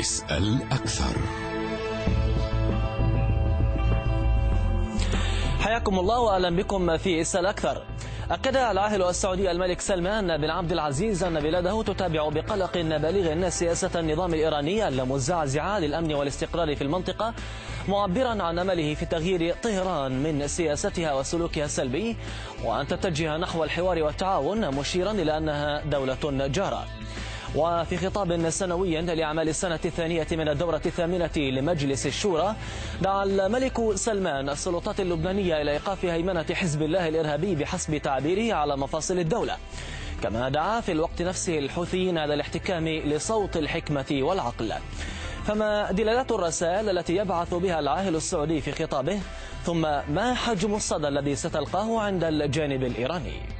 اسأل أكثر حياكم الله وأهلا بكم في اسال أكثر. أكد العاهل السعودي الملك سلمان بن عبد العزيز أن بلاده تتابع بقلق بالغ سياسة النظام الإيراني المزعزعه للأمن والاستقرار في المنطقة معبرا عن أمله في تغيير طهران من سياستها وسلوكها السلبي وأن تتجه نحو الحوار والتعاون مشيرا إلى أنها دولة جارة. وفي خطاب سنوي لأعمال السنة الثانية من الدورة الثامنة لمجلس الشورى دعا الملك سلمان السلطات اللبنانية إلى إيقاف هيمنة حزب الله الإرهابي بحسب تعبيره على مفاصل الدولة. كما دعا في الوقت نفسه الحوثيين على الاحتكام لصوت الحكمة والعقل. فما دلالات الرسائل التي يبعث بها العاهل السعودي في خطابه؟ ثم ما حجم الصدى الذي ستلقاه عند الجانب الإيراني؟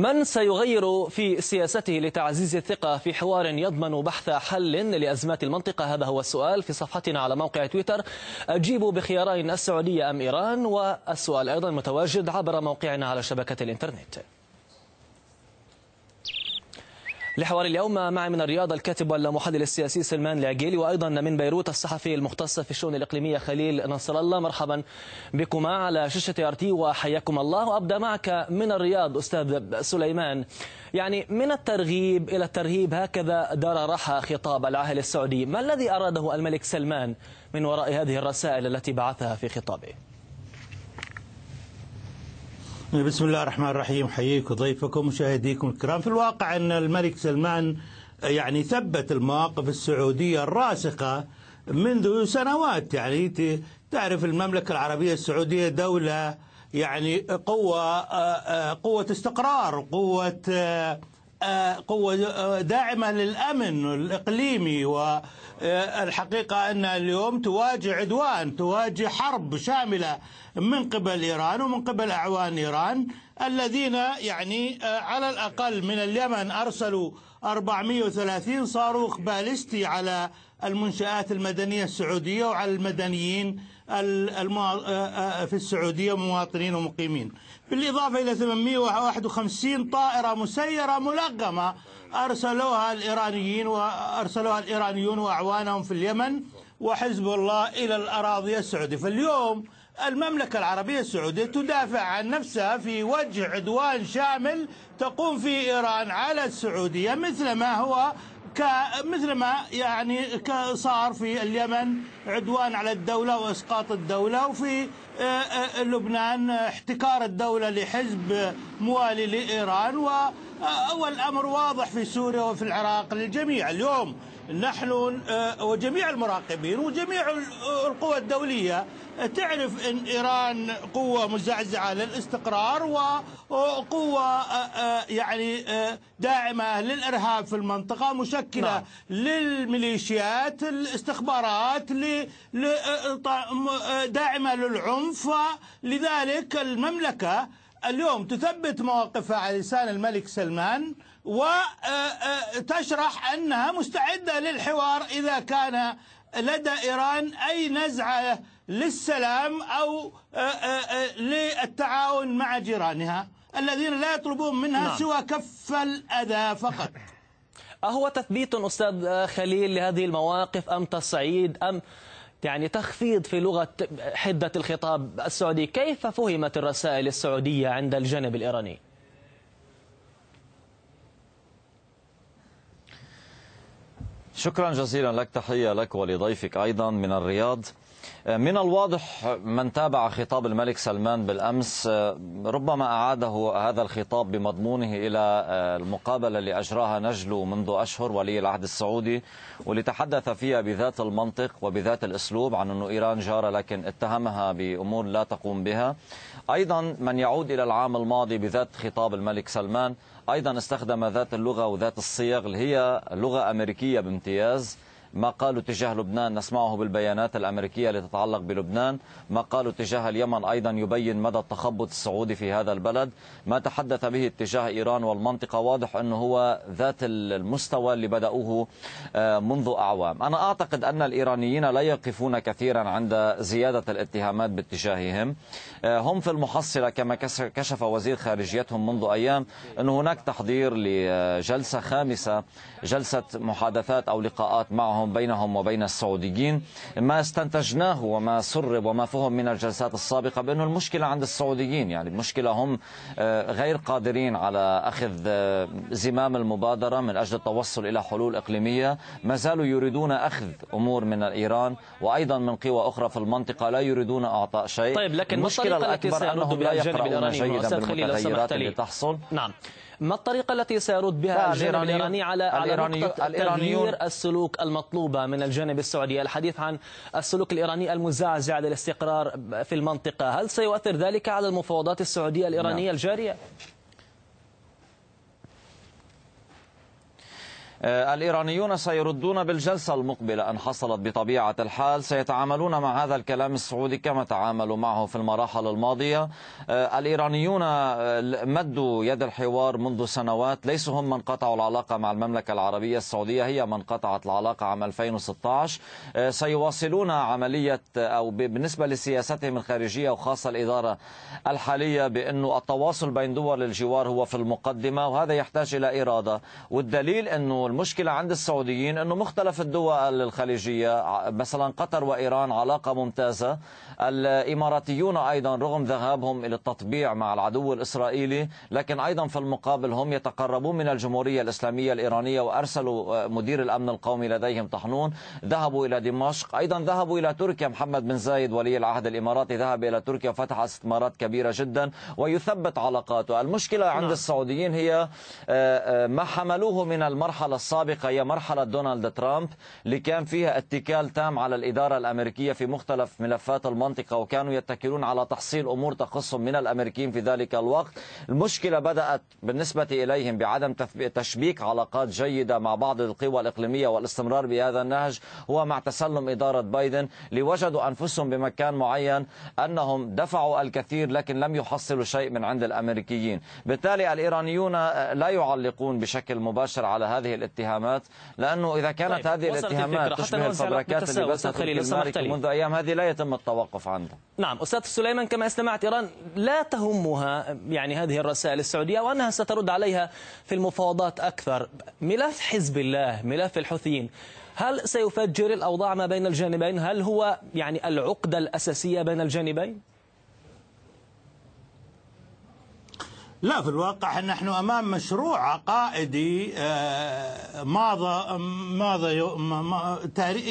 من سيغير في سياسته لتعزيز الثقة في حوار يضمن بحث حل لأزمات المنطقة؟ هذا هو السؤال في صفحتنا على موقع تويتر. أجيبوا بخيارين السعودية أم إيران؟ والسؤال أيضا متواجد عبر موقعنا على شبكة الإنترنت. لحوار اليوم معي من الرياض الكاتب والمحلل السياسي سلمان العقيلي وأيضا من بيروت الصحفي المختص في الشؤون الإقليمية خليل نصر الله. مرحبا بكما على شاشة RT وحياكم الله. وأبدأ معك من الرياض أستاذ سليمان. يعني من الترغيب إلى الترهيب هكذا دار رحى خطاب العاهل السعودي. ما الذي أراده الملك سلمان من وراء هذه الرسائل التي بعثها في خطابه؟ بسم الله الرحمن الرحيم. حييك وضيفكم مشاهديكم الكرام. في الواقع أن الملك سلمان يعني ثبت المواقف السعودية الراسخة منذ سنوات. يعني تعرف المملكة العربية السعودية دولة يعني قوة قوة استقرار قوة قوة داعمة للأمن الإقليمي والحقيقة أنها اليوم تواجه عدوان تواجه حرب شاملة من قبل إيران ومن قبل أعوان إيران الذين يعني على الأقل من اليمن أرسلوا 430 صاروخ باليستي على المنشآت المدنية السعودية وعلى المدنيين في السعودية مواطنين ومقيمين. بالإضافة إلى 851 طائرة مسيرة ملغمة. أرسلوها الإيرانيين وأرسلوها الإيرانيون وأعوانهم في اليمن وحزب الله إلى الأراضي السعودية. فاليوم المملكة العربية السعودية تدافع عن نفسها في وجه عدوان شامل تقوم فيه إيران على السعودية مثل ما هو مثل ما يعني صار في اليمن عدوان على الدولة وإسقاط الدولة وفي لبنان احتكار الدولة لحزب موالي لإيران والأمر واضح في سوريا وفي العراق للجميع. اليوم نحن وجميع المراقبين وجميع القوى الدولية تعرف إن إيران قوة مزعزعة للاستقرار وقوه يعني داعمة للإرهاب في المنطقة مشكلة نعم. للميليشيات الاستخبارات داعمة للعنف لذلك المملكة اليوم تثبت مواقفها على لسان الملك سلمان وتشرح أنها مستعدة للحوار إذا كان لدى إيران أي نزعة للسلام أو للتعاون مع جيرانها الذين لا يطلبون منها نعم. سوى كف الأذى فقط أهو تثبيت أستاذ خليل لهذه المواقف أم تصعيد أم يعني تخفيض في لغة حدة الخطاب السعودي كيف فهمت الرسائل السعودية عند الجانب الإيراني؟ شكرا جزيلا لك تحية لك ولضيفك أيضا من الرياض من الواضح من تابع خطاب الملك سلمان بالأمس ربما أعاده هذا الخطاب بمضمونه إلى المقابلة اللي أجراها نجلو منذ أشهر ولي العهد السعودي. واللي تحدث فيها بذات المنطق وبذات الأسلوب عن أنه إيران جارة لكن اتهمها بأمور لا تقوم بها. أيضا من يعود إلى العام الماضي بذات خطاب الملك سلمان أيضا استخدم ذات اللغة وذات الصيغ اللي هي لغة أمريكية بامتياز. ما قالوا تجاه لبنان؟ نسمعه بالبيانات الأمريكية التي تتعلق بلبنان. ما قالوا تجاه اليمن؟ أيضا يبين مدى التخبط السعودي في هذا البلد. ما تحدث به اتجاه إيران والمنطقة؟ واضح أنه هو ذات المستوى اللي بدأوه آه، منذ أعوام. أنا أعتقد أن الإيرانيين لا يقفون كثيرا عند زيادة الاتهامات باتجاههم. آه، هم في المحصلة كما كشف وزير خارجيتهم منذ أيام أن هناك تحضير لجلسة خامسة جلسة محادثات أو لقاءات معهم. بينهم وبين السعوديين. ما استنتجناه وما سرب وما فهم من الجلسات السابقة بأنه المشكلة عند السعوديين. يعني المشكلة هم آه، غير قادرين على أخذ آه، زمام المبادرة من أجل التوصل إلى حلول إقليمية. ما زالوا يريدون أخذ أمور من إيران وأيضا من قوى أخرى في المنطقة. لا يريدون أعطاء شيء. طيب لكن المشكلة الأكبر أنهم لا يقرؤون جيدا بالمتغيرات اللي تحصل. نعم. ما الطريقة التي سيرد بها الجانب الإيراني على على نقطة تغيير السلوك المطلوبة من الجانب السعودي الحديث عن السلوك الإيراني المزعزع للاستقرار في المنطقة هل سيؤثر ذلك على المفاوضات السعودية الإيرانية نعم. الجارية؟ الإيرانيون سيردون بالجلسة المقبلة. أن حصلت بطبيعة الحال سيتعاملون مع هذا الكلام السعودي كما تعاملوا معه في المراحل الماضية. آه، الإيرانيون آه، مدوا يد الحوار منذ سنوات. ليسوا هم من قطعوا العلاقة مع المملكة العربية السعودية هي من قطعت العلاقة عام 2016 سيواصلون عملية أو بالنسبة لسياستهم الخارجية وخاصة الإدارة الحالية بأنه التواصل بين دول الجوار هو في المقدمة وهذا يحتاج إلى إرادة. والدليل أنه المشكلة عند السعوديين أنه مختلف الدول الخليجية مثلا قطر وإيران علاقة ممتازة. الإماراتيون أيضا رغم ذهابهم إلى التطبيع مع العدو الإسرائيلي لكن أيضا في المقابل هم يتقربون من الجمهورية الإسلامية الإيرانية وأرسلوا مدير الأمن القومي لديهم طحنون. ذهبوا إلى دمشق. أيضا ذهبوا إلى تركيا. محمد بن زايد ولي العهد الإماراتي ذهب إلى تركيا وفتح استثمارات كبيرة جدا ويثبت علاقاته. المشكلة عند نعم. السعوديين هي آه، آه، ما حملوه من المرحلة السابقة هي مرحلة دونالد ترامب اللي كان فيها اتكال تام على الإدارة الأمريكية في مختلف ملفات المنطقة وكانوا يتكلون على تحصيل أمور تخصهم من الأمريكيين في ذلك الوقت. المشكلة بدأت بالنسبة إليهم بعدم تشبيك علاقات جيدة مع بعض القوى الإقليمية والاستمرار بهذا النهج هو مع تسلم إدارة بايدن لوجدوا أنفسهم بمكان معين أنهم دفعوا الكثير لكن لم يحصلوا شيء من عند الأمريكيين. بالتالي الإيرانيون لا يعلقون بشكل مباشر على هذه الاتهامات لأنه إذا كانت طيب. هذه الاتهامات تشبه الفبركات اللي بثت في منذ أيام هذه لا يتم التوقف عنها. نعم أستاذ سليمان كما استمعت إيران لا تهمها يعني هذه الرسائل السعودية وأنها سترد عليها في المفاوضات أكثر. ملف حزب الله ملف الحوثيين هل سيفجر الأوضاع ما بين الجانبين؟ هل هو يعني العقدة الأساسية بين الجانبين؟ لا في الواقع نحن أمام مشروع عقائدي آه، ماضى ماضى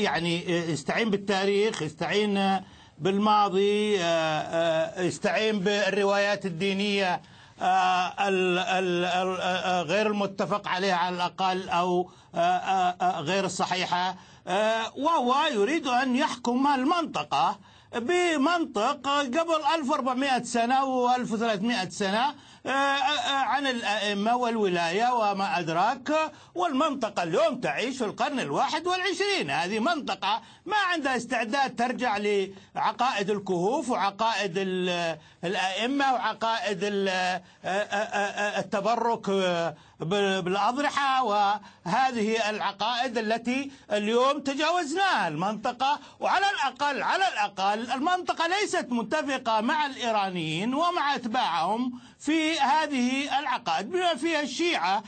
يعني يستعين بالتاريخ يستعين بالماضي آه، آه، يستعين بالروايات الدينية غير المتفق عليها على الأقل أو غير الصحيحه وهو يريد أن يحكم بمنطقه بمنطق قبل 1400 سنة و1300 سنة. عن الأئمة والولاية وما أدراك والمنطقة اليوم تعيش في القرن الواحد والعشرين. هذه منطقة ما عندها استعداد ترجع لعقائد الكهوف وعقائد الأئمة وعقائد التبرك بالأضرحة. وهذه العقائد التي اليوم تجاوزناها. المنطقة وعلى الأقل على الأقل المنطقة ليست متفقة مع الإيرانيين ومع أتباعهم. في هذه العقائد بما فيها الشيعة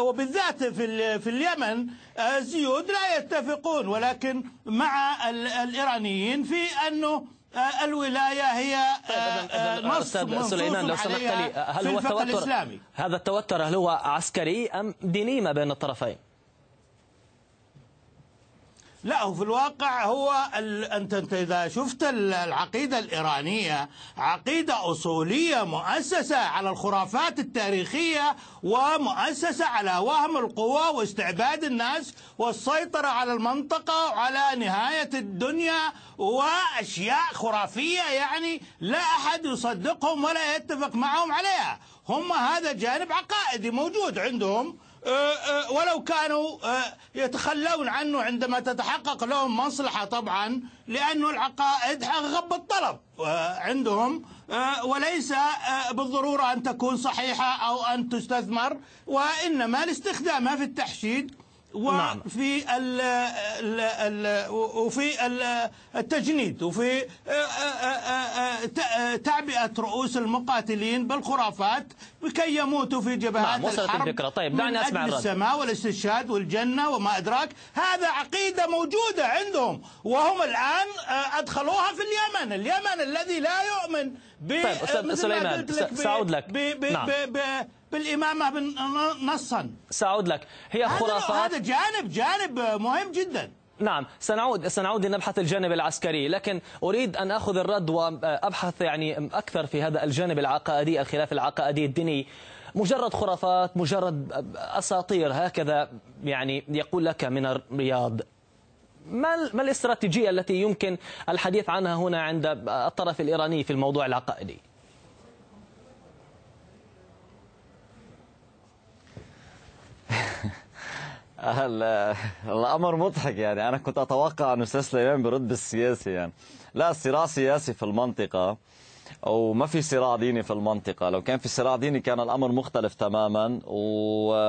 وبالذات في اليمن الزيود لا يتفقون ولكن مع الإيرانيين في أنه الولاية هي طيب نص سليمان لو سمحت لي هل هو التوتر. هذا التوتر هل هو عسكري أم ديني ما بين الطرفين؟ لا هو في الواقع هو أنت أنت إذا شفت العقيدة الإيرانية عقيدة أصولية مؤسسة على الخرافات التاريخية ومؤسسة على وهم القوى واستعباد الناس والسيطرة على المنطقة وعلى نهاية الدنيا وأشياء خرافية يعني لا أحد يصدقهم ولا يتفق معهم عليها. هم هذا جانب عقائدي موجود عندهم. ولو كانوا أه، يتخلون عنه عندما تتحقق لهم مصلحة طبعا لأن العقائد غب الطلب عندهم وليس بالضرورة أن تكون صحيحة أو أن تستثمر وإنما لاستخدامها في التحشيد. وفي ال ال ال وفي التجنيد وفي تعبئة رؤوس المقاتلين بالخرافات لكي يموتوا في جبهات نعم الحرب الفكرة. طيب دعني أسمع الرد. السماء والاستشهاد والجنة وما أدراك. هذا عقيدة موجودة عندهم وهم الآن أدخلوها في اليمن. اليمن الذي لا يؤمن ب طيب أستاذ سليمان سأعود لك. ب ب نعم. ب ب بالإمامة نصا سأعود لك. هي خرافات هذا جانب جانب مهم جدا. نعم سنعود سنعود لنبحث الجانب العسكري لكن أريد أن أخذ الرد وأبحث يعني أكثر في هذا الجانب العقائدي الخلاف العقائدي الديني. مجرد خرافات مجرد أساطير هكذا يعني يقول لك من الرياض. ما ما الاستراتيجية التي يمكن الحديث عنها هنا عند الطرف الإيراني في الموضوع العقائدي؟ الأمر مضحك يعني. أنا كنت أتوقع أن أستاذ سليمان برد بالسياسي يعني. لا الصراع سياسي في المنطقة وما في صراع ديني في المنطقة. لو كان في صراع ديني كان الأمر مختلف تماما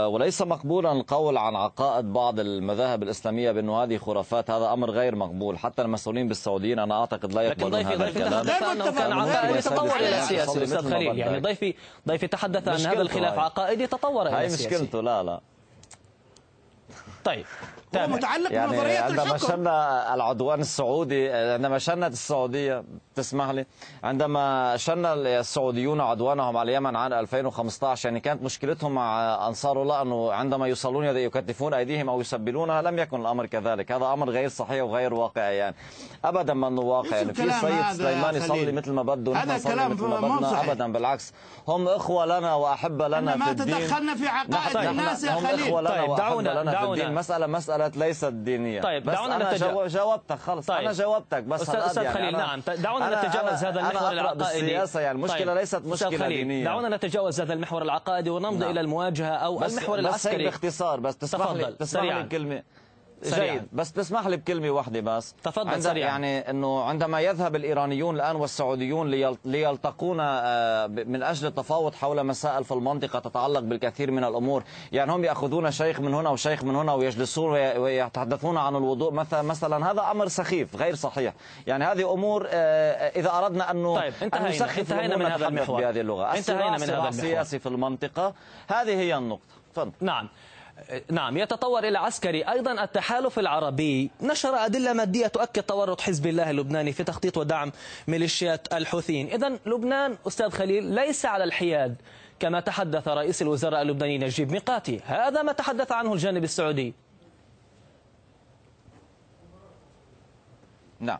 وليس مقبولا القول عن عقائد بعض المذاهب الإسلامية بأنه هذه خرافات هذا أمر غير مقبول. حتى المسؤولين بالسعوديين أنا أعتقد لا يقبلون هذا الكلام. لكن كان عقائدي تطور إلى سياسي أستاذ خليل يعني ضيفي ضيفي تحدث أن هذا الخلاف عقائدي تطور إلى سياسي. هاي مشكلته لا لا. طيب هو متعلق يعني بنظرية عندما شن العدوان السعودي عندما شنت السعودية تسمح لي؟ عندما شن السعوديون عدوانهم على اليمن عام 2015 يعني كانت مشكلتهم مع أنصار الله أنه عندما يوصلون يكتفون أيديهم أو يسبلونها لم يكن الأمر كذلك. هذا أمر غير صحيح وغير واقعي يعني. ابدا ما انه واقع يعني في سيد سليمان يصلي مثل ما بده هذا كلام مثل ما بدنا ابدا. بالعكس هم إخوة لنا واحبه لنا في الدين. ما تدخلنا في عقائد الناس يا خليل. هم إخوة لنا طيب دعونا دعونا. مساله مسألة مسألة ليست دينية. طيب دعونا أنا نتجا... جاوبتك خلص. طيب. أنا جاوبتك بس يعني خليل نعم. دعونا نتجاوز هذا المحور العقائدي بالسياسة يعني المشكلة طيب. ليست مشكلة دينية دعونا نتجاوز هذا المحور العقائدي ونمضي نعم. إلى المواجهة أو بس المحور بس العسكري بس باختصار بس تسمح لي تسمح لي كلمة سريعا. جيد. بس تسمح لي بكلمة واحدة بس. تفضل سريعا. يعني أنه عندما يذهب الإيرانيون الآن والسعوديون ليلتقون آه، من أجل التفاوض حول مسائل في المنطقة تتعلق بالكثير من الأمور. يعني هم يأخذون شيخ من هنا وشيخ من هنا ويجلسون ويتحدثون عن الوضوء. مثلا مثلا هذا أمر سخيف غير صحيح. يعني هذه أمور آه، إذا أردنا أنه طيب انتهينا. أن نسخف انتهينا من هذا المحور. بهذه اللغة. انتهينا من هذا المحور. السياسي في المنطقة هذه هي النقطة. فضل. نعم. نعم يتطور إلى عسكري أيضا التحالف العربي. نشر أدلة مادية تؤكد تورط حزب الله اللبناني في تخطيط ودعم ميليشيات الحوثيين. إذا لبنان أستاذ خليل ليس على الحياد كما تحدث رئيس الوزراء اللبناني نجيب ميقاتي. هذا ما تحدث عنه الجانب السعودي. نعم.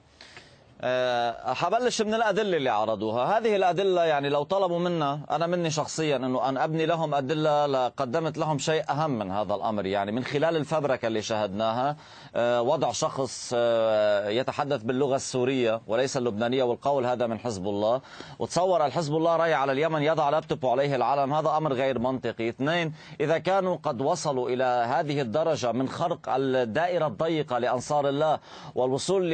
حبلش من الأدلة اللي عرضوها. هذه الأدلة يعني لو طلبوا منا أنا مني شخصيا أنه أن أبني لهم أدلة لقدمت لهم شيء أهم من هذا الأمر. يعني من خلال الفبركة اللي شاهدناها أه، وضع شخص أه، يتحدث باللغة السورية وليس اللبنانية والقول هذا من حزب الله. وتصور الحزب الله رأي على اليمن يضع لابتوب عليه العلم. هذا أمر غير منطقي. اثنين إذا كانوا قد وصلوا إلى هذه الدرجة من خرق الدائرة الضيقة لأنصار الله والوصول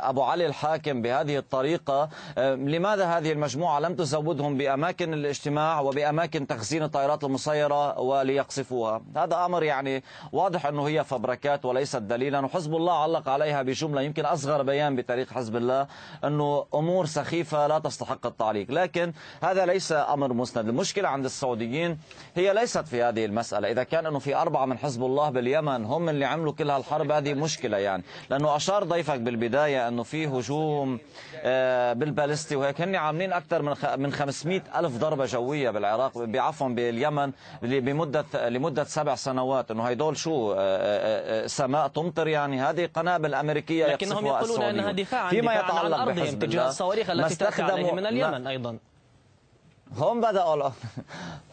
لأبو علي الحاكم بهذه الطريقة لماذا هذه المجموعة لم تزودهم بأماكن الاجتماع وبأماكن تخزين الطائرات المسيرة وليقصفوها؟ هذا أمر يعني واضح أنه هي فبركات وليست دليلا وحزب الله علق عليها بجملة يمكن أصغر بيان بتاريخ حزب الله أنه أمور سخيفة لا تستحق التعليق. لكن هذا ليس أمر مسند. المشكلة عند السعوديين هي ليست في هذه المسألة. إذا كان أنه في أربعة من حزب الله باليمن هم اللي عملوا كل هالحرب هذه مشكلة يعني. لأنه أشار ضيفك بالبداية أنه في هجوم آه، بالبالستي وهيك هن عاملين أكثر من من 500 ألف ضربة جوية بالعراق بعفوا باليمن بمدة لمدة سبع سنوات. أنه هيدول شو آه، آه، سماء تمطر يعني؟ هذه قنابل أمريكية لكنهم يقولون أنها دفاعا فيما يتعلق عن أرضهم تجاه الصواريخ التي تأتي عليهم من اليمن أيضا. هم بدأوا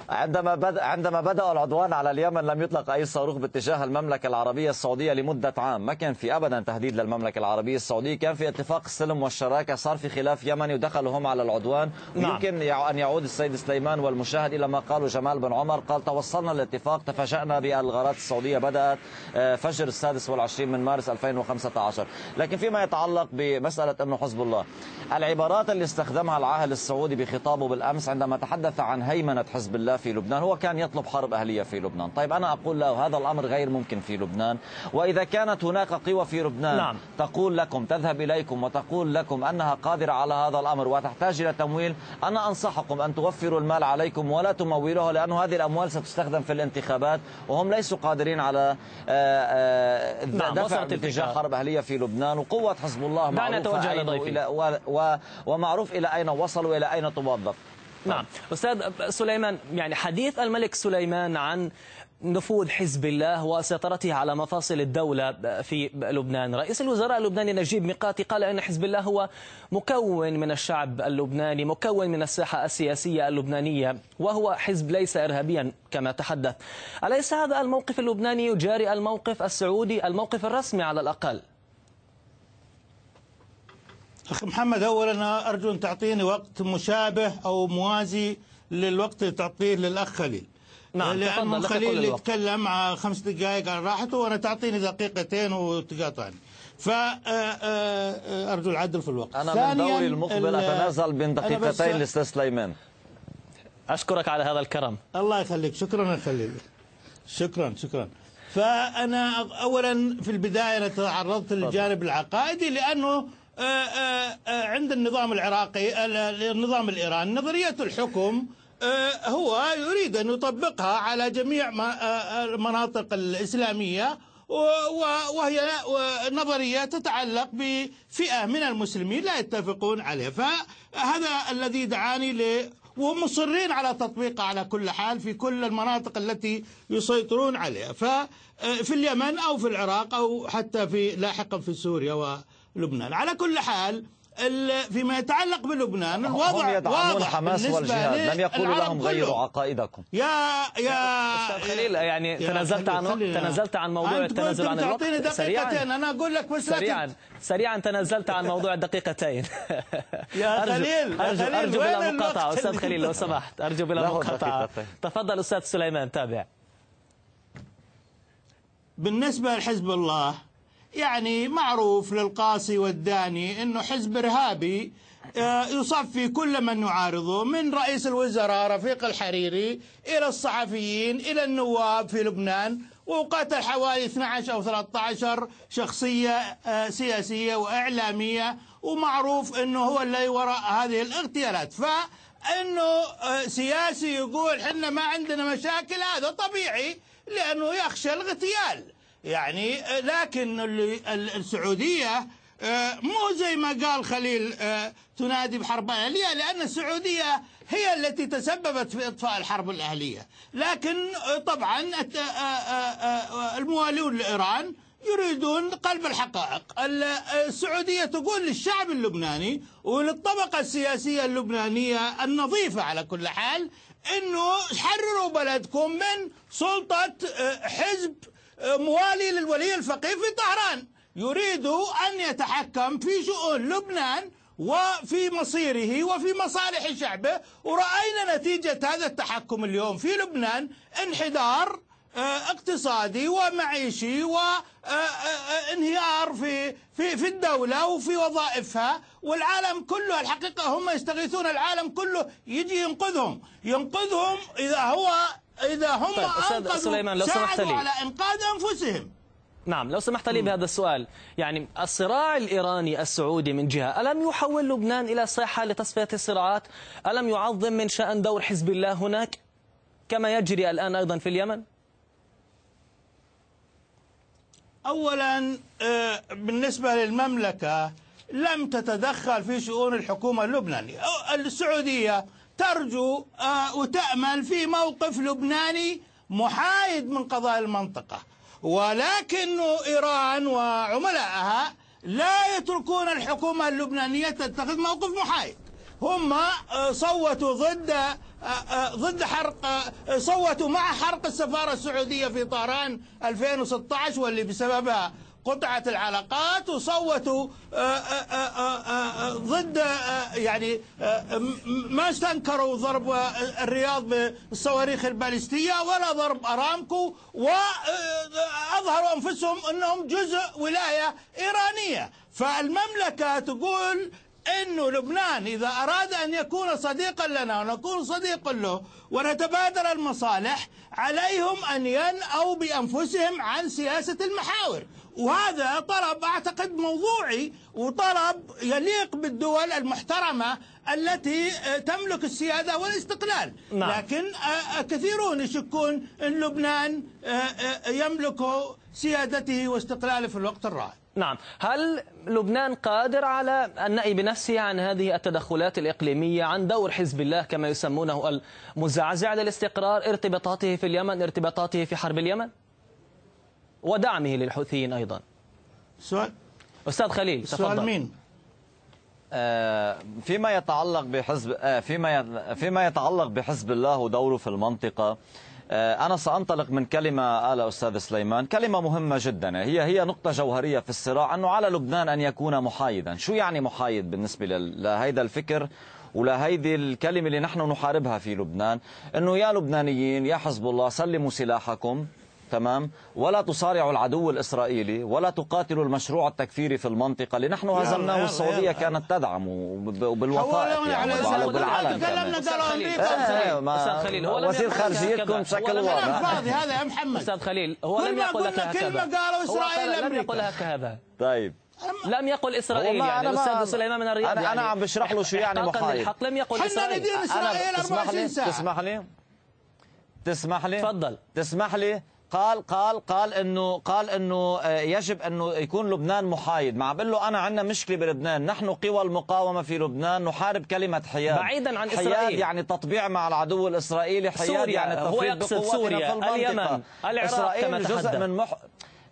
عندما بدأ عندما بدأوا العدوان على اليمن لم يطلق أي صاروخ باتجاه المملكة العربية السعودية لمدة عام. ما كان في أبدا تهديد للمملكة العربية السعودية؟ كان في اتفاق السلم والشراكة صار في خلاف يمني ودخلوا هم على العدوان. نعم. ويمكن أن يعود السيد سليمان والمشاهد إلى ما قاله جمال بن عمر. قال توصلنا للاتفاق تفاجأنا بالغارات السعودية بدأت آه، فجر السادس والعشرين من مارس 2015 لكن فيما يتعلق بمسألة أنه حزب الله العبارات اللي استخدمها العاهل السعودي بخطابه بالأمس عندما تحدث عن هيمنة حزب الله في لبنان هو كان يطلب حرب أهلية في لبنان. طيب أنا أقول له هذا الأمر غير ممكن في لبنان. وإذا كانت هناك قوى في لبنان نعم. تقول لكم تذهب إليكم وتقول لكم أنها قادرة على هذا الأمر وتحتاج إلى تمويل أنا أنصحكم أن توفروا المال عليكم ولا تمولوه لأن هذه الأموال ستستخدم في الانتخابات وهم ليسوا قادرين على آه، آه، نعم دفع باتجاه حرب أهلية في لبنان. وقوة حزب الله معروفة ومعروف إلى أين وصلوا إلى أين توظف. نعم. أستاذ سليمان يعني حديث الملك سليمان عن نفوذ حزب الله وسيطرته على مفاصل الدولة في لبنان. رئيس الوزراء اللبناني نجيب ميقاتي قال أن حزب الله هو مكون من الشعب اللبناني مكون من الساحة السياسية اللبنانية وهو حزب ليس إرهابيا كما تحدث. أليس هذا الموقف اللبناني يجاري الموقف السعودي الموقف الرسمي على الأقل؟ أخي محمد أولا أرجو أن تعطيني وقت مشابه أو موازي للوقت اللي تعطيه للأخ خليل. نعم لأن خليل يتكلم خمس دقائق على راحته وأنا تعطيني دقيقتين وتقاطعني. فأرجو العدل في الوقت. أنا من دوري المقبل أتنازل بين دقيقتين لأستاذ سليمان. أشكرك على هذا الكرم. الله يخليك. شكرا يا خليل. شكرا شكرا. فأنا أولا في البداية أنا تعرضت للجانب العقائدي لأنه آه، آه، آه، عند النظام العراقي النظام الإيراني نظرية الحكم هو يريد أن يطبقها على جميع المناطق الإسلامية وهي نظرية تتعلق بفئة من المسلمين لا يتفقون عليها. فهذا الذي دعاني ل ومصرين على تطبيقها على كل حال في كل المناطق التي يسيطرون عليها. ففي اليمن أو في العراق أو حتى في لاحقا في سوريا لبنان. على كل حال فيما يتعلق بلبنان الوضع هم واضح حماس والجهاد. لم يقولوا لهم غيروا عقائدكم. يا يا أستاذ خليل يعني تنازلت عن تنازلت عن موضوع التنازل عن الوقت. سريعا. أنا أقول لك بس سريعا. سريعا تنازلت عن موضوع الدقيقتين. يا خليل ارجو أرجو بلا مقاطعة. أستاذ خليل لو سمحت. أرجو بلا مقاطعة. تفضل أستاذ سليمان تابع. بالنسبة لحزب الله يعني معروف للقاصي والداني إنه حزب إرهابي آه، يصفي كل من يعارضه من رئيس الوزراء رفيق الحريري إلى الصحفيين إلى النواب في لبنان وقتل حوالي 12 أو 13 شخصية آه، سياسية وإعلامية ومعروف إنه هو اللي وراء هذه الاغتيالات. فإنه آه، سياسي يقول إحنا ما عندنا مشاكل هذا طبيعي لأنه يخشى الاغتيال. يعني لكن السعودية آه، مو زي ما قال خليل آه، تنادي بحرب أهلية لأن السعودية هي التي تسببت في إطفاء الحرب الأهلية. لكن آه، طبعا الموالون لإيران يريدون قلب الحقائق. السعودية تقول للشعب اللبناني وللطبقة السياسية اللبنانية النظيفة على كل حال أنه حرروا بلدكم من سلطة آه، حزب آه، موالي للولي الفقيه في طهران. يريد أن يتحكم في شؤون لبنان وفي مصيره وفي مصالح شعبه. ورأينا نتيجة هذا التحكم اليوم في لبنان. انحدار آه، اقتصادي ومعيشي وانهيار في في في الدولة وفي وظائفها. والعالم كله الحقيقة هم يستغيثون العالم كله يجي ينقذهم. ينقذهم إذا هو إذا هم طيب أستاذ سليمان لو سمحت لي. على إنقاذ أنفسهم. نعم لو سمحت لي بهذا السؤال. يعني الصراع الإيراني السعودي من جهة ألم يحول لبنان إلى صيحة لتصفية الصراعات؟ ألم يعظم من شأن دور حزب الله هناك؟ كما يجري الآن أيضا في اليمن. اولا آه، بالنسبة للمملكة لم تتدخل في شؤون الحكومة اللبنانية. السعودية ترجو آه، وتأمل في موقف لبناني محايد من قضايا المنطقة. ولكن إيران وعملائها لا يتركون الحكومة اللبنانية تتخذ موقف محايد. هم آه، صوتوا ضد ضد حرق صوتوا مع حرق السفارة السعودية في طهران 2016 واللي بسببها قطعت العلاقات وصوتوا ضد يعني ما استنكروا ضرب الرياض بالصواريخ البالستية ولا ضرب أرامكو وأظهروا أنفسهم أنهم جزء ولاية إيرانية. فالمملكة تقول إنه لبنان إذا أراد أن يكون صديقا لنا ونكون صديقا له ونتبادل المصالح عليهم أن ينأوا بأنفسهم عن سياسة المحاور. وهذا طلب أعتقد موضوعي وطلب يليق بالدول المحترمة التي تملك السيادة والاستقلال. نعم. لكن كثيرون يشكون إن لبنان يملك سيادته واستقلاله في الوقت الراهن. نعم. هل لبنان قادر على النأي بنفسه عن هذه التدخلات الإقليمية عن دور حزب الله كما يسمونه المزعزع للاستقرار ارتباطاته في اليمن ارتباطاته في حرب اليمن؟ ودعمه للحوثيين أيضا. سؤال. أستاذ خليل تفضل. سؤال مين؟ آه، فيما يتعلق بحزب آه، فيما فيما يتعلق بحزب الله ودوره في المنطقة آه، أنا سأنطلق من كلمة قال أستاذ سليمان. كلمة مهمة جدا. هي هي نقطة جوهرية في الصراع أنه على لبنان أن يكون محايدا. شو يعني محايد بالنسبة لهذا الفكر ولهيدي الكلمة اللي نحن نحاربها في لبنان؟ أنه يا لبنانيين يا حزب الله سلموا سلاحكم. تمام؟ ولا تصارعوا العدو الإسرائيلي ولا تقاتلوا المشروع التكفيري في المنطقة اللي نحن هزمناه والسعودية كانت تدعم وبالوثائق يعني وبالعلن خليل هو وزير خارجيتكم بشكل واضح. فاضي هذا يا محمد. أستاذ خليل هو لم يقل لك هكذا كلمة قالوا إسرائيل لم يقل هكذا طيب. لم يقل إسرائيل يعني الأستاذ سليمان من الرياض أنا يعني. أنا عم بشرح له شو يعني محايد الحق لم يقل إسرائيل. إحنا ندير اسرائيل 24 ساعة. تسمح لي؟ تسمح لي؟ تفضل. تسمح لي؟ قال قال قال إنه قال إنه آه، يجب إنه يكون لبنان محايد. مع بقول له أنا عندنا مشكلة بلبنان. نحن قوى المقاومة في لبنان. نحارب كلمة حياد. بعيدا عن حياد إسرائيل. يعني تطبيع مع العدو الإسرائيلي. حياد سوريا. يعني هو يقصد سوريا. اليمن. العراق إسرائيل كما جزء من مح...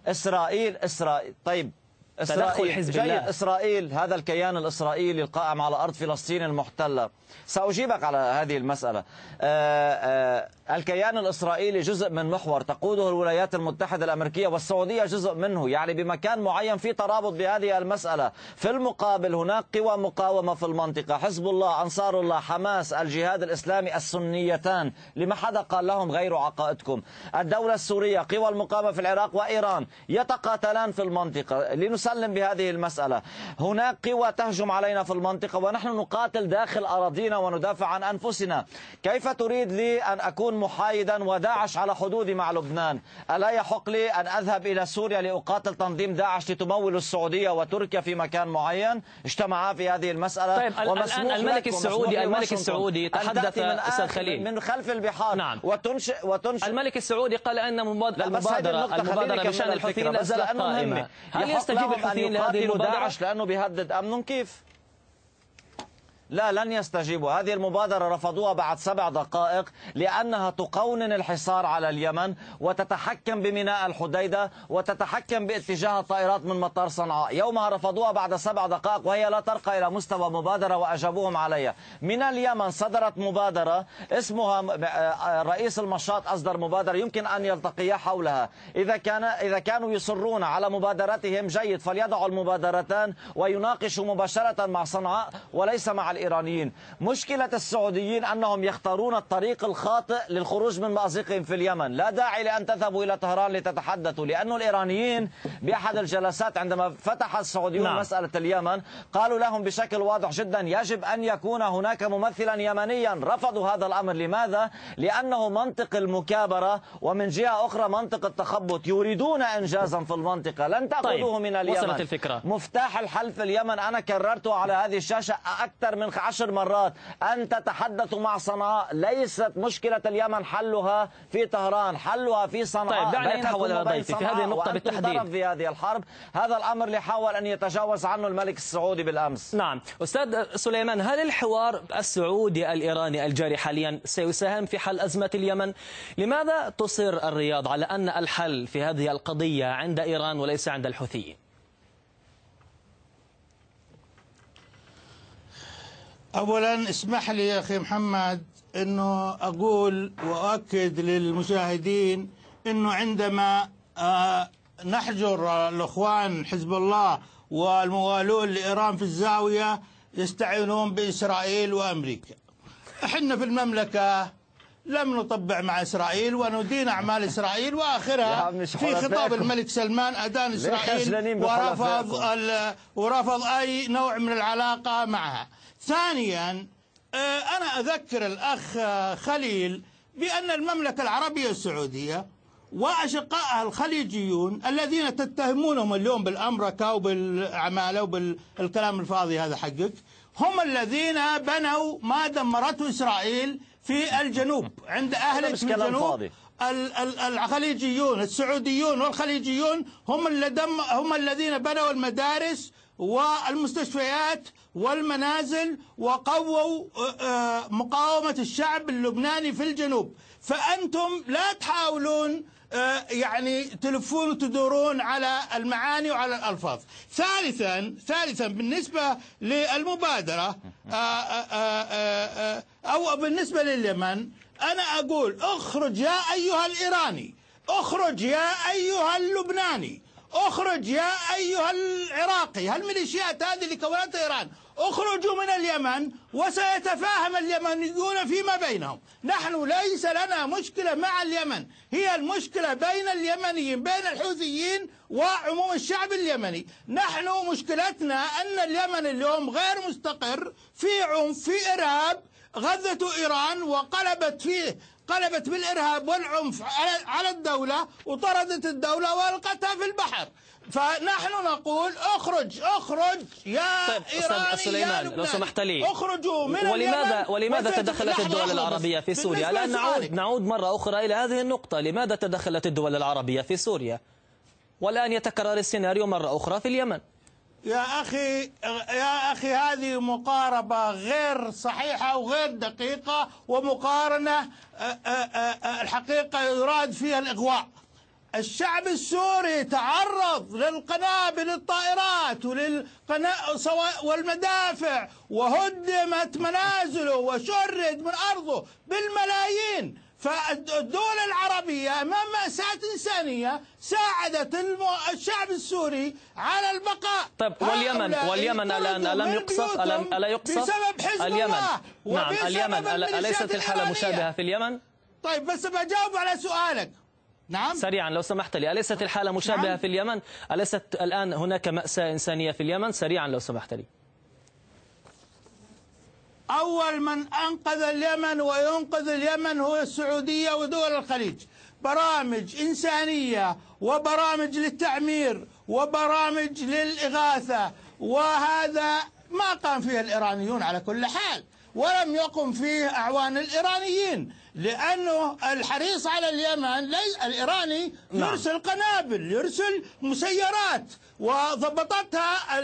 إسرائيل إسرائيل. طيب إسرائيل. حزب جيد الله. إسرائيل. هذا الكيان الإسرائيلي القائم على أرض فلسطين المحتلة. سأجيبك على هذه المسألة. آآ آآ الكيان الإسرائيلي جزء من محور تقوده الولايات المتحدة الأمريكية والسعودية جزء منه يعني بمكان معين في ترابط بهذه المسألة. في المقابل هناك قوى مقاومة في المنطقة. حزب الله أنصار الله حماس الجهاد الإسلامي السنيتان. لما حدا قال لهم غير عقائدكم؟ الدولة السورية قوى المقاومة في العراق وإيران يتقاتلان في المنطقة. لنسلم بهذه المسألة. هناك قوى تهجم علينا في المنطقة ونحن نقاتل داخل أراضينا وندافع عن أنفسنا. كيف تريد لي أن أكون محايدا وداعش على حدودي مع لبنان. ألا يحق لي أن أذهب إلى سوريا لأقاتل تنظيم داعش لتمول السعودية وتركيا في مكان معين؟ اجتمعا في هذه المسألة. طيب الآن الملك السعودي الملك السعودي تحدث أستاذ خليل. من خلف البحار نعم. وتنشئ وتنشئ الملك السعودي قال أن المبادرة المبادرة بشأن الحوثيين لا زالت قائمة. هل يستجيب الحوثيين لهذه المبادرة؟ داعش لأنه بيهدد أمنهم؟ كيف؟ لا لن يستجيبوا. هذه المبادرة رفضوها بعد سبع دقائق لأنها تقونن الحصار على اليمن وتتحكم بميناء الحديدة وتتحكم باتجاه الطائرات من مطار صنعاء. يومها رفضوها بعد سبع دقائق وهي لا ترقى إلى مستوى مبادرة وأجابوهم عليها. من اليمن صدرت مبادرة اسمها رئيس المشاط أصدر مبادرة يمكن أن يلتقيا حولها. إذا كان إذا كانوا يصرون على مبادرتهم جيد فليضعوا المبادرتان ويناقشوا مباشرة مع صنعاء وليس مع الإيرانيين مشكلة السعوديين أنهم يختارون الطريق الخاطئ للخروج من مأزقهم في اليمن لا داعي لأن تذهبوا إلى طهران لتتحدثوا لأن الإيرانيين بأحد الجلسات عندما فتح السعوديون نعم. مسألة اليمن قالوا لهم بشكل واضح جدا يجب أن يكون هناك ممثلا يمنيا رفضوا هذا الأمر لماذا؟ لأنه منطق المكابرة ومن جهة أخرى منطق التخبط يريدون إنجازا في المنطقة لن تأخذوه طيب. من اليمن وصلت الفكرة. مفتاح الحل في اليمن أنا كررته على هذه الشاشة أكثر من عشر مرات. أن تتحدثوا مع صنعاء. ليست مشكلة اليمن حلها في طهران حلها في صنعاء طيب دعنا نتحول إلى ضيفي في هذه النقطة بالتحديد. في هذه الحرب. هذا الأمر اللي حاول أن يتجاوز عنه الملك السعودي بالأمس. نعم. أستاذ سليمان هل الحوار السعودي الإيراني الجاري حاليا سيساهم في حل أزمة اليمن؟ لماذا تصر الرياض على أن الحل في هذه القضية عند إيران وليس عند الحوثيين؟ اولا اسمح لي يا أخي محمد إنه أقول وأؤكد للمشاهدين إنه عندما آه، نحجر الأخوان حزب الله والموالون لإيران في الزاوية يستعينون بإسرائيل وأمريكا. إحنا في المملكة لم نطبع مع إسرائيل وندين أعمال إسرائيل وآخرها في خطاب الملك سلمان ادان إسرائيل ورفض ورفض أي نوع من العلاقة معها. ثانيا آه، أنا أذكر الأخ خليل بأن المملكة العربية السعودية وأشقائها الخليجيون الذين تتهمونهم اليوم بالأمركة وبالعمالة وبالكلام الفاضي هذا حقك هم الذين بنوا ما دمرته إسرائيل في الجنوب عند أهل الجنوب الخليجيون السعوديون والخليجيون هم هم الذين بنوا المدارس والمستشفيات والمنازل وقووا مقاومة الشعب اللبناني في الجنوب. فأنتم لا تحاولون يعني تلفون وتدورون على المعاني وعلى الألفاظ. ثالثا ثالثا بالنسبة للمبادرة أو بالنسبة لليمن أنا أقول اخرج يا أيها الإيراني اخرج يا أيها اللبناني. اخرج يا أيها العراقي. هالميليشيات هذه اللي كونتها إيران؟ اخرجوا من اليمن وسيتفاهم اليمنيون فيما بينهم. نحن ليس لنا مشكلة مع اليمن. هي المشكلة بين اليمنيين بين الحوثيين وعموم الشعب اليمني. نحن مشكلتنا أن اليمن اليوم غير مستقر. في عنف في إرهاب. غزته إيران وقلبت فيه قلبت بالإرهاب والعنف على الدولة وطردت الدولة وألقتها في البحر فنحن نقول اخرج اخرج يا طيب إيراني سليمان لو سمحت لي اخرجوا من ولماذا ولماذا تدخلت الدول العربية في سوريا؟ الآن نعود نعود مرة أخرى إلى هذه النقطة، لماذا تدخلت الدول العربية في سوريا؟ والآن يتكرر السيناريو مرة أخرى في اليمن. يا أخي يا أخي هذه مقاربة غير صحيحة وغير دقيقة ومقارنة الحقيقة يراد فيها الإغواء. الشعب السوري تعرض للقنابل الطائرات والمدافع وهدمت منازله وشرد من أرضه بالملايين. فالدول العربية أمام مأساة إنسانية ساعدت الشعب السوري على البقاء. طيب واليمن واليمن الآن ألم يقصف؟ ألم ألا يقصف؟ بسبب حزب اليمن. الله نعم اليمن أليست الحالة مشابهة في اليمن؟ طيب بس بجاوب على سؤالك. نعم؟ سريعا لو سمحت لي أليست الحالة مشابهة نعم. في اليمن؟ أليست الآن هناك مأساة إنسانية في اليمن؟ سريعا لو سمحت لي. أول من أنقذ اليمن وينقذ اليمن هو السعودية ودول الخليج. برامج إنسانية وبرامج للتعمير وبرامج للإغاثة وهذا ما قام فيه الإيرانيون على كل حال. ولم يقم فيه أعوان الإيرانيين لأنه الحريص على اليمن لي الإيراني نعم. يرسل قنابل يرسل مسيرات وضبطتها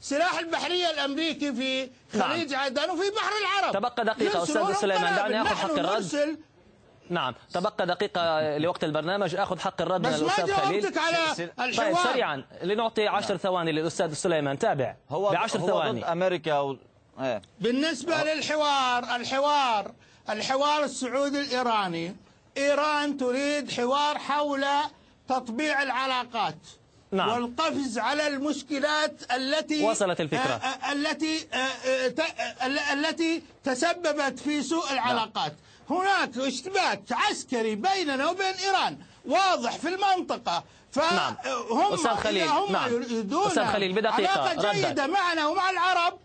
السلاح البحرية الأمريكي في نعم. خليج عدن وفي بحر العرب. تبقى دقيقة أستاذ سليمان، دعني. آخذ حق الرد. نعم تبقى دقيقة لوقت البرنامج. أخذ حق الرد من بس ما الأستاذ خليل. جاوبتك على س- س- طيب الحوار سريعا لنعطي عشر ثواني للأستاذ سليمان. تابع. هو بعشر هو ثواني. ضد أمريكا و... إيه بالنسبة للحوار الحوار الحوار السعودي الإيراني إيران تريد حوار حول تطبيع العلاقات نعم. والقفز على المشكلات التي وصلت الفكرة. آه، آه، التي آه، التي تسببت في سوء العلاقات هناك اشتباك عسكري بيننا وبين إيران واضح في المنطقة نعم. فهم أستاذ خليل، هم نعم. يريدون أستاذ خليل، بدقيقة، علاقة ردك. جيدة معنا ومع العرب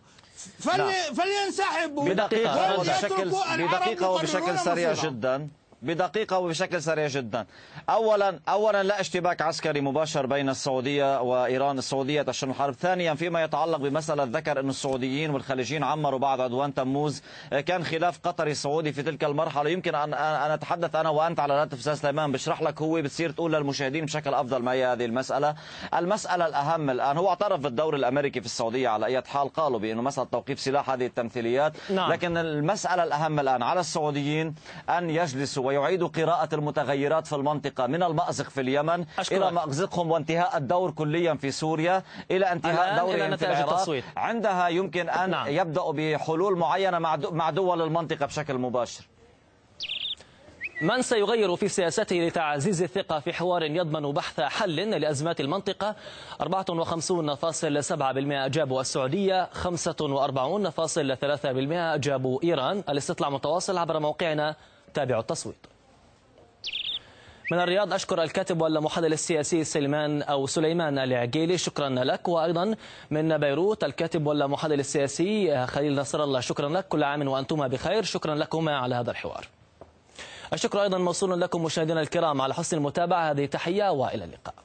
فلي نعم. فلينسحبوا بدقيقة، وبشكل بدقيقة وبشكل سريع. جدا بدقيقة وبشكل سريع جدا. أولا أولا لا اشتباك عسكري مباشر بين السعودية وإيران. السعودية تشن الحرب. ثانيا فيما يتعلق بمسألة ذكر أن السعوديين والخليجيين عمروا بعد عدوان تموز. كان خلاف قطري سعودي في تلك المرحلة. يمكن أن أن أتحدث أنا وأنت على الهاتف أستاذ سليمان. بشرح لك هو بتصير تقول للمشاهدين بشكل أفضل ما هي هذه المسألة. المسألة الأهم الآن هو اعترف بالدور الأمريكي في السعودية على أي حال. قالوا بأنه مسألة توقيف سلاح هذه التمثيليات. نعم. لكن المسألة الأهم الآن على السعوديين أن يجلسوا ويعيدوا قراءة المتغيرات في المنطقة من المأزق في اليمن أشكرك. إلى مأزقهم وانتهاء الدور كليا في سوريا إلى انتهاء دورهم في العراق التصويت. عندها يمكن أن نعم. يبدأوا بحلول معينة مع دول المنطقة بشكل مباشر من سيغير في سياسته لتعزيز الثقة في حوار يضمن بحث حل لأزمات المنطقة 54.7% أجابوا السعودية 45.3% أجابوا إيران الاستطلاع متواصل عبر موقعنا تابعوا التصويت. من الرياض أشكر الكاتب والمحلل السياسي سليمان أو سليمان العقيلي. شكرا لك. وأيضا من بيروت الكاتب والمحلل السياسي خليل نصر الله. شكرا لك. كل عام وأنتما بخير. شكرا لكما على هذا الحوار. الشكر أيضا موصول لكم مشاهدينا الكرام على حسن المتابعة. هذه تحية وإلى اللقاء.